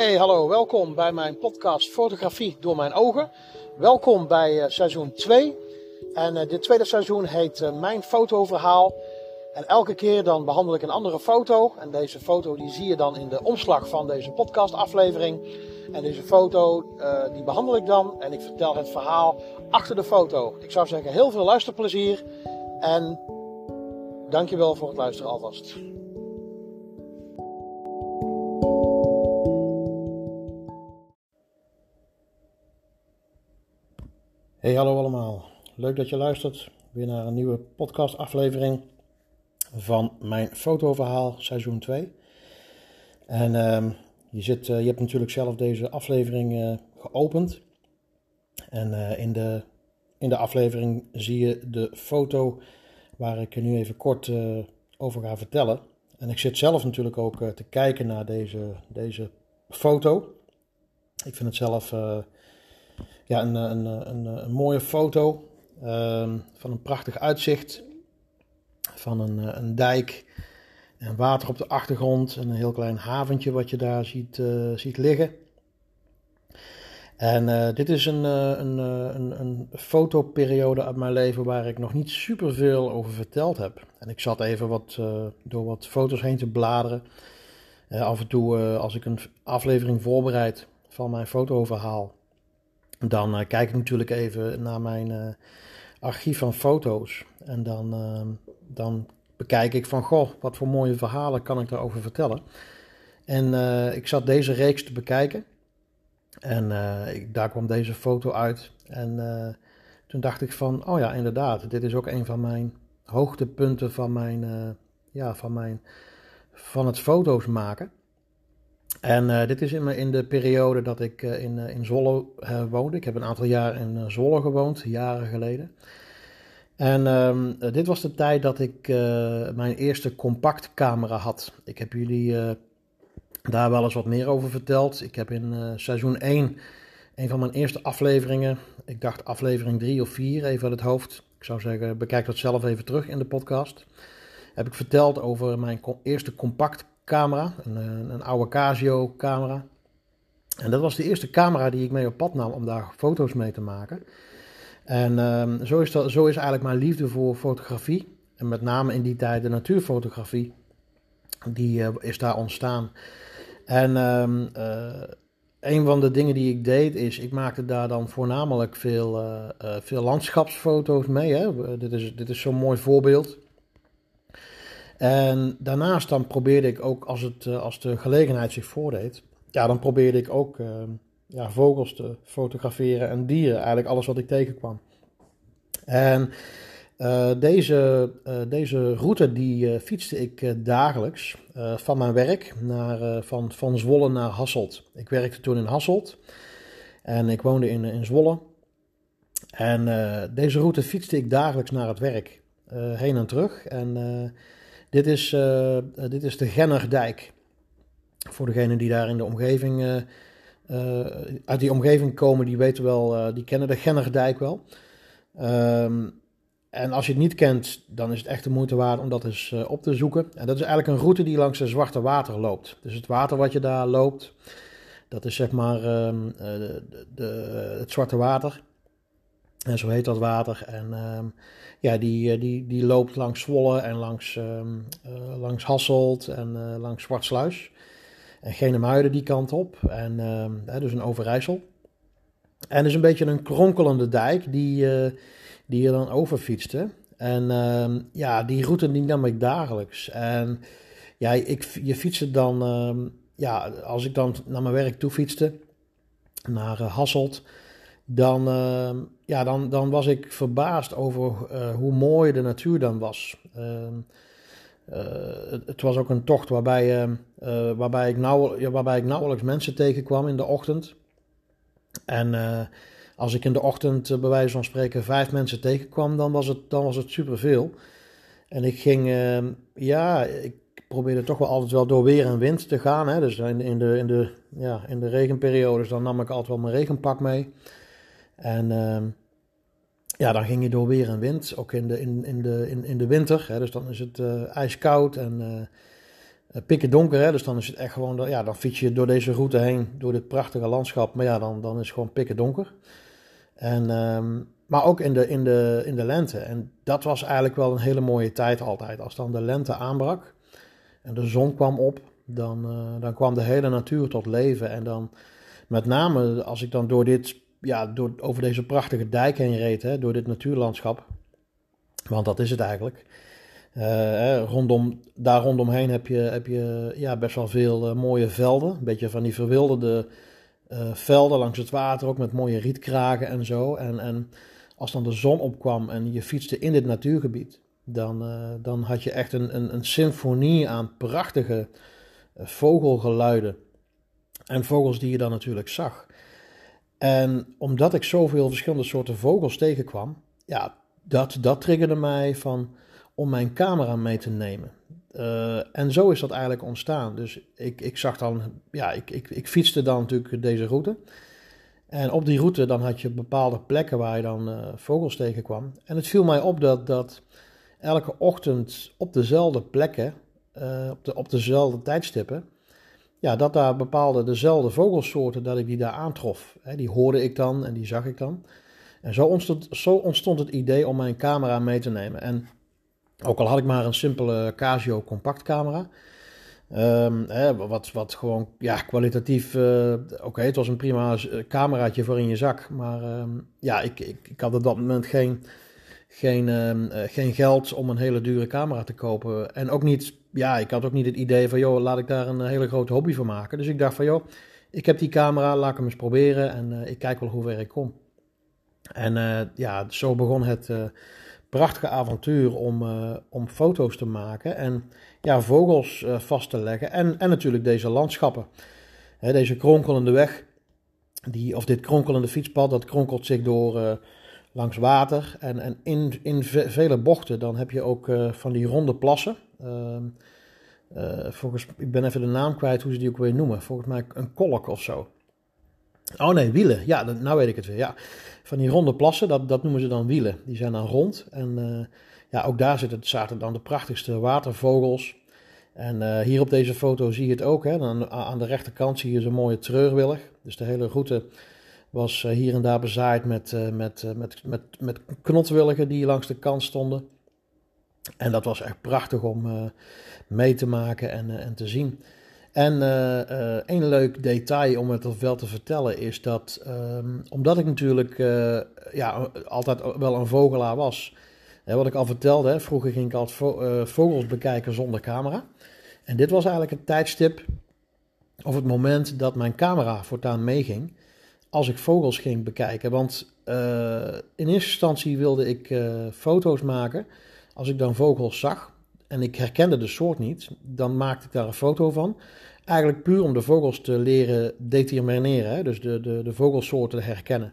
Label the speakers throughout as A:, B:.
A: Hey, hallo, welkom bij mijn podcast Fotografie door mijn ogen. Welkom bij uh, seizoen 2. En uh, dit tweede seizoen heet uh, Mijn fotoverhaal. En elke keer dan behandel ik een andere foto. En deze foto die zie je dan in de omslag van deze podcastaflevering. En deze foto die behandel ik dan en ik vertel het verhaal achter de foto. Ik zou zeggen heel veel luisterplezier en dankjewel voor het luisteren alvast. Hey, hallo allemaal. Leuk dat je luistert weer naar een nieuwe podcastaflevering van mijn fotoverhaal seizoen 2. En uh, je, zit, uh, je hebt natuurlijk zelf deze aflevering uh, geopend. En uh, in, de, in de aflevering zie je de foto waar ik nu even kort over ga vertellen. En ik zit zelf natuurlijk ook te kijken naar deze, deze foto. Ik vind het zelf ja, een, een, een, een mooie foto uh, van een prachtig uitzicht. Van een, een dijk en water op de achtergrond. En een heel klein haventje wat je daar ziet, ziet liggen. En dit is een, een, een, een fotoperiode uit mijn leven waar ik nog niet super veel over verteld heb. En ik zat even wat, door wat foto's heen te bladeren. af en toe als ik een aflevering voorbereid van mijn fotoverhaal dan uh, kijk ik natuurlijk even naar mijn uh, archief van foto's. En dan, uh, dan bekijk ik van, goh, wat voor mooie verhalen kan ik daarover vertellen. En ik zat deze reeks te bekijken. En daar kwam deze foto uit. En toen dacht ik van, oh ja, inderdaad, dit is ook een van mijn hoogtepunten van mijn, ja, van mijn, van het foto's maken. En uh, dit is in, in, de periode dat ik uh, in, uh, in Zwolle woonde. Ik heb een aantal jaar in Zwolle gewoond, jaren geleden. En um, dit was de tijd dat ik mijn eerste compactcamera had. Ik heb jullie daar wel eens wat meer over verteld. Ik heb in seizoen 1, een van mijn eerste afleveringen, ik dacht aflevering 3 of 4, even uit het hoofd. Ik zou zeggen, bekijk dat zelf even terug in de podcast. Heb ik verteld over mijn eerste compact camera, een, eh, een oude Casio camera. En dat was de eerste camera die ik mee op pad nam om daar foto's mee te maken. En um, zo, is dat, zo is eigenlijk mijn liefde voor fotografie, en met name in die tijd de natuurfotografie, die uh, is daar ontstaan. En um, uh, een van de dingen die ik deed is, ik maakte daar dan voornamelijk veel, veel landschapsfoto's mee. Hè? Dit is, dit is zo'n mooi voorbeeld. En daarnaast dan probeerde ik ook, als, het, eh, als de gelegenheid zich voordeed, ja, dan probeerde ik ook uh, ja, vogels te fotograferen en dieren, eigenlijk alles wat ik tegenkwam. En uh, deze, deze route die fietste ik dagelijks van mijn werk naar, van, van Zwolle naar Hasselt. Ik werkte toen in Hasselt en ik woonde in, in Zwolle. En deze route fietste ik dagelijks naar het werk, heen en terug. En dit is, uh, dit is de Gennerdijk. Voor degenen die daar in de omgeving, uh, uh, uit die omgeving komen, die weten wel, die kennen de Gennerdijk wel. Um, en als je het niet kent, dan is het echt de moeite waard om dat eens op te zoeken. En dat is eigenlijk een route die langs het Zwarte Water loopt. Dus het water wat je daar loopt, dat is zeg maar de, de, het Zwarte Water. En zo heet dat water. En um, ja, die, eh, die, die loopt langs Zwolle en langs, um, uh, langs Hasselt en uh, langs Zwartsluis. En Genemuiden die kant op. En um, dus een Overijssel. En is een beetje een kronkelende dijk die, die je dan overfietste. En ja, die route die nam ik dagelijks. En ja, ik, je fietste dan, ja, als ik dan naar mijn werk toe fietste, naar Hasselt dan, uh, ja, dan, dan was ik verbaasd over uh, hoe mooi de natuur dan was. Uh, het, het, was ook een tocht waarbij, ehm, waarbij, ik waarbij ik nauwelijks mensen tegenkwam in de ochtend. En als ik in de ochtend bij wijze van spreken vijf mensen tegenkwam, dan was het, dan was het superveel. En ik ging, ehm, ja, ik probeerde toch wel altijd wel door weer en wind te gaan. Hè. Dus in, in, de, in, de, ja, in de regenperiodes dan nam ik altijd wel mijn regenpak mee. En uh, ja, dan ging je door weer en wind, ook in de, in, in de, in, in de winter. Hè, dus dan is het uh, ijskoud en uh, pikken donker, hè, dus dan is het echt gewoon, ja, dan fiets je door deze route heen, door dit prachtige landschap, maar ja, dan, dan is het gewoon pikken donker. En, um, maar ook in de, in, de, in de lente. En dat was eigenlijk wel een hele mooie tijd altijd. Als dan de lente aanbrak en de zon kwam op, dan, dan kwam de hele natuur tot leven. En dan met name als ik dan door dit, ja, door, over deze prachtige dijk heen reed, hè, door dit natuurlandschap. Want dat is het eigenlijk. Uh, rondom, daar rondomheen heb je, heb je ja, best wel veel uh, mooie velden. Een beetje van die verwilderde uh, velden langs het water, ook met mooie rietkragen en zo. En, en als dan de zon opkwam en je fietste in dit natuurgebied, dan, dan had je echt een, een, een symfonie aan prachtige vogelgeluiden. En vogels die je dan natuurlijk zag. En omdat ik zoveel verschillende soorten vogels tegenkwam, ja, dat, dat triggerde mij van om mijn camera mee te nemen. Uh, en zo is dat eigenlijk ontstaan. Dus ik, ik zag dan, ja, ik, ik, ik fietste dan natuurlijk deze route. En op die route dan had je bepaalde plekken waar je dan uh, vogels tegenkwam. En het viel mij op dat, dat elke ochtend op dezelfde plekken, uh, op, de, op dezelfde tijdstippen, ja, dat daar bepaalde dezelfde vogelsoorten, dat ik die daar aantrof. Hè, die hoorde ik dan en die zag ik dan. En zo ontstond, zo ontstond het idee om mijn camera mee te nemen. En ook al had ik maar een simpele Casio compactcamera. Um, hè, wat, wat gewoon ja, kwalitatief. Uh, Oké, het was een prima cameraatje voor in je zak. Maar um, ja, ik, ik, ik had op dat moment geen, geen, um, uh, geen geld om een hele dure camera te kopen. En ook niet, ja, ik had ook niet het idee van, joh, laat ik daar een hele grote hobby van maken. Dus ik dacht van, joh, ik heb die camera, laat ik hem eens proberen en uh, ik kijk wel hoe ver ik kom. En ja, zo begon het prachtige avontuur om, om foto's te maken en ja, vogels vast te leggen. En, en natuurlijk deze landschappen. Hè, deze kronkelende weg, die, of dit kronkelende fietspad, dat kronkelt zich door langs water. En, en in, in vele bochten dan heb je ook van die ronde plassen. Ehm, volgens, ik ben even de naam kwijt hoe ze die ook weer noemen. Volgens mij een kolk of zo. Oh nee, wielen. Ja, nou weet ik het weer. Ja. Van die ronde plassen, dat, dat noemen ze dan wielen. Die zijn dan rond. En uh, ja, ook daar zitten, zaten dan de prachtigste watervogels. En uh, hier op deze foto zie je het ook. Hè. Dan, aan de rechterkant zie je zo'n mooie treurwillig. Dus de hele route was hier en daar bezaaid met, met, met, met, met knotwilligen die langs de kant stonden. En dat was echt prachtig om mee te maken en, en te zien. En uh, een leuk detail om het wel te vertellen is dat, um, omdat ik natuurlijk ja, altijd wel een vogelaar was, wat ik al vertelde, hè, vroeger ging ik altijd vo vogels bekijken zonder camera. En dit was eigenlijk het tijdstip of het moment dat mijn camera voortaan meeging als ik vogels ging bekijken. Want in eerste instantie wilde ik foto's maken als ik dan vogels zag en ik herkende de soort niet, dan maakte ik daar een foto van. Eigenlijk puur om de vogels te leren determineren, hè? dus de, de, de vogelsoorten te herkennen.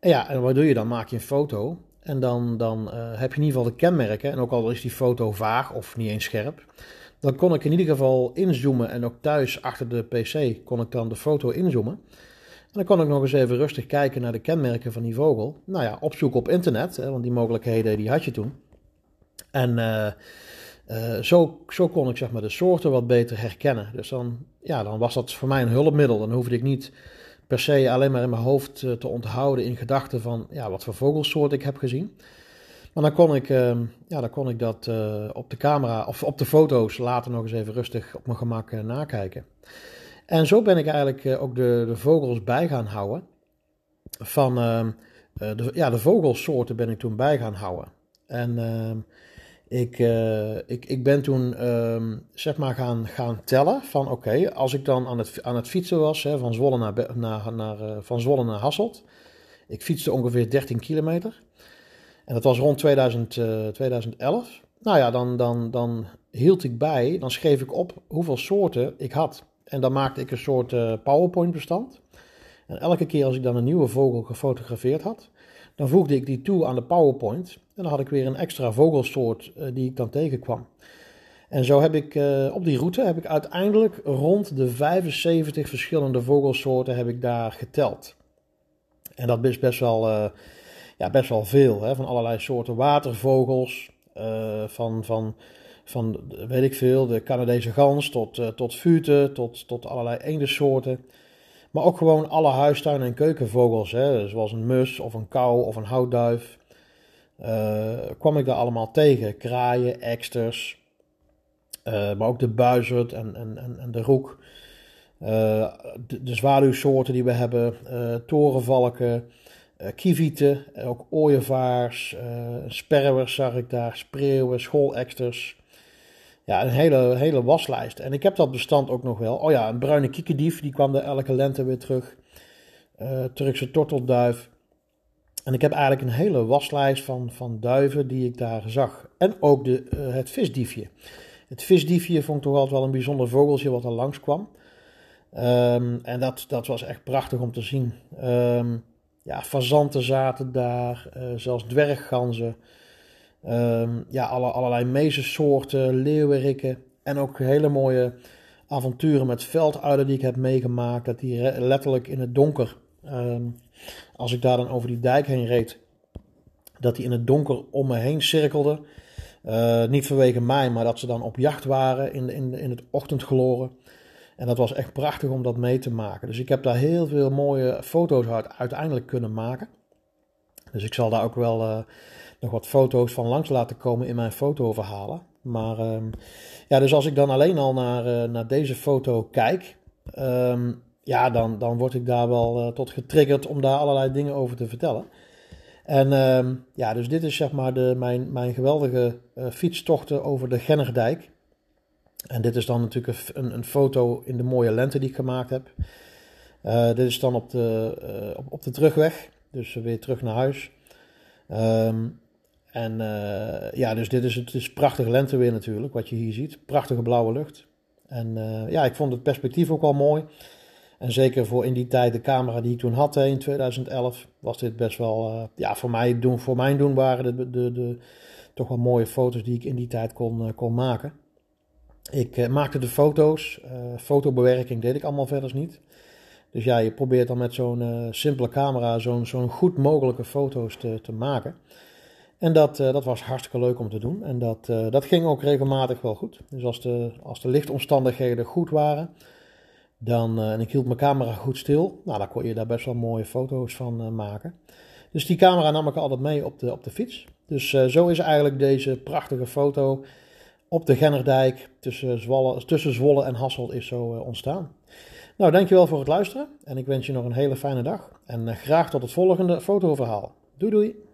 A: En ja, en wat doe je dan? Maak je een foto en dan, dan uh, heb je in ieder geval de kenmerken. En ook al is die foto vaag of niet eens scherp, dan kon ik in ieder geval inzoomen en ook thuis achter de PC kon ik dan de foto inzoomen. En dan kon ik nog eens even rustig kijken naar de kenmerken van die vogel. Nou ja, opzoeken op internet, hè, want die mogelijkheden die had je toen. En uh, uh, zo, zo kon ik zeg maar, de soorten wat beter herkennen. Dus dan, ja, dan was dat voor mij een hulpmiddel. Dan hoefde ik niet per se alleen maar in mijn hoofd uh, te onthouden in gedachten van ja, wat voor vogelsoort ik heb gezien. Maar dan kon ik, uh, ja, dan kon ik dat op de camera of op de foto's later nog eens even rustig op mijn gemak nakijken. En zo ben ik eigenlijk ook de, de vogels bij gaan houden. Van ehm, de, ja, de vogelsoorten ben ik toen bij gaan houden. En ehm, ik, uh, ik, ik ben toen um, zeg maar gaan, gaan tellen van oké, als ik dan aan het, aan het fietsen was hè, van, Zwolle naar, naar, naar, uh, van Zwolle naar Hasselt. Ik fietste ongeveer 13 kilometer. En dat was rond 2000, uh, 2011. Nou ja, dan, dan, dan hield ik bij, dan schreef ik op hoeveel soorten ik had. En dan maakte ik een soort uh, PowerPoint bestand. En elke keer als ik dan een nieuwe vogel gefotografeerd had, dan voegde ik die toe aan de PowerPoint. En dan had ik weer een extra vogelsoort uh, die ik dan tegenkwam. En zo heb ik uh, op die route heb ik uiteindelijk rond de 75 verschillende vogelsoorten heb ik daar geteld. En dat is best wel, uh, ja, best wel veel. Hè? Van allerlei soorten watervogels. van, van van, weet ik veel, de Canadese gans tot, tot fute, tot, tot allerlei eendensoorten. Maar ook gewoon alle huistuin- en keukenvogels, hè, zoals een mus of een kou of een houtduif. Uh, kwam ik daar allemaal tegen. Kraaien, eksters, uh, maar ook de buizerd en, en, en, de roek. Uh, de, de zwaluwsoorten die we hebben, torenvalken, kievieten, ook ooievaars, sperwers zag ik daar, spreeuwen, schooleksters. Ja, een hele, hele waslijst. En ik heb dat bestand ook nog wel. Oh ja, een bruine kiekendief, die kwam er elke lente weer terug. Turkse tortelduif. En ik heb eigenlijk een hele waslijst van, van duiven die ik daar zag. En ook de, uh, het visdiefje. Het visdiefje vond ik toch altijd wel een bijzonder vogeltje wat er langskwam. Um, en dat, dat was echt prachtig om te zien. Um, ja, fazanten zaten daar, uh, zelfs dwergganzen. Um, ja, alle, allerlei mezensoorten, leeuwerikken. En ook hele mooie avonturen met velduilen die ik heb meegemaakt. Dat die letterlijk in het donker als ik daar dan over die dijk heen reed, dat die in het donker om me heen cirkelden. Uh, niet vanwege mij, maar dat ze dan op jacht waren in, in, in het ochtendgloren. En dat was echt prachtig om dat mee te maken. Dus ik heb daar heel veel mooie foto's uit uiteindelijk kunnen maken. Dus ik zal daar ook wel uh, nog wat foto's van langs laten komen in mijn fotoverhalen. Maar um, ja, dus als ik dan alleen al naar, uh, naar deze foto kijk, um, ja, dan, dan word ik daar wel uh, tot getriggerd om daar allerlei dingen over te vertellen. En uh, ja, dus dit is zeg maar de, mijn, mijn geweldige uh, fietstochten over de Gennerdijk. En dit is dan natuurlijk een, een foto in de mooie lente die ik gemaakt heb. Uh, dit is dan op de, op, op de terugweg, dus weer terug naar huis. Um, en ja, dus dit is het is prachtig lenteweer natuurlijk, wat je hier ziet. Prachtige blauwe lucht. En ja, ik vond het perspectief ook wel mooi. En zeker voor in die tijd de camera die ik toen had in 2011, was dit best wel, uh, ja, voor mij doen, voor mijn doen waren de, de, de, toch wel mooie foto's die ik in die tijd kon, uh, kon maken. Ik uh, maakte de foto's, fotobewerking deed ik allemaal verder niet. Dus ja, je probeert dan met zo'n simpele camera zo'n zo'n goed mogelijke foto's te, te maken. En dat, dat was hartstikke leuk om te doen. En dat, dat ging ook regelmatig wel goed. Dus als de, als de lichtomstandigheden goed waren, dan, uh, en ik hield mijn camera goed stil. Nou, dan kon je daar best wel mooie foto's van uh, maken. Dus die camera nam ik altijd mee op de, op de fiets. Dus uh, zo is eigenlijk deze prachtige foto op de Gennerdijk tussen Zwolle, tussen Zwolle en Hasselt is zo ontstaan. Nou, dankjewel voor het luisteren. En ik wens je nog een hele fijne dag. En graag tot het volgende fotoverhaal. Doei doei!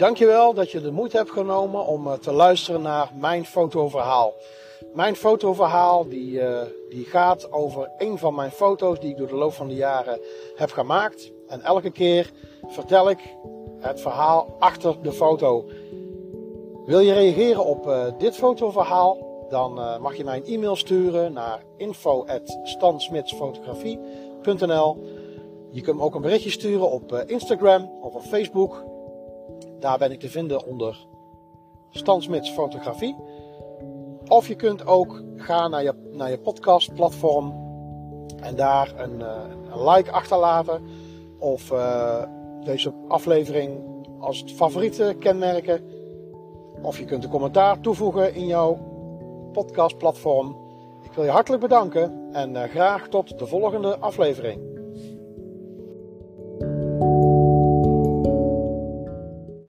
A: Dankjewel dat je de moeite hebt genomen om uh, te luisteren naar mijn fotoverhaal. Mijn fotoverhaal die, uh, die gaat over een van mijn foto's die ik door de loop van de jaren heb gemaakt. En elke keer vertel ik het verhaal achter de foto. Wil je reageren op uh, dit fotoverhaal? Dan mag je mij een e-mail sturen naar info.stansmitsfotografie.nl Je kunt me ook een berichtje sturen op Instagram of op Facebook. Daar ben ik te vinden onder Stansmits Fotografie. Of je kunt ook gaan naar je, naar je podcastplatform en daar een, eh, een like achterlaten. Of uh, deze aflevering als favoriete kenmerken. Of je kunt een commentaar toevoegen in jouw podcastplatform. Ik wil je hartelijk bedanken en uh, graag tot de volgende aflevering.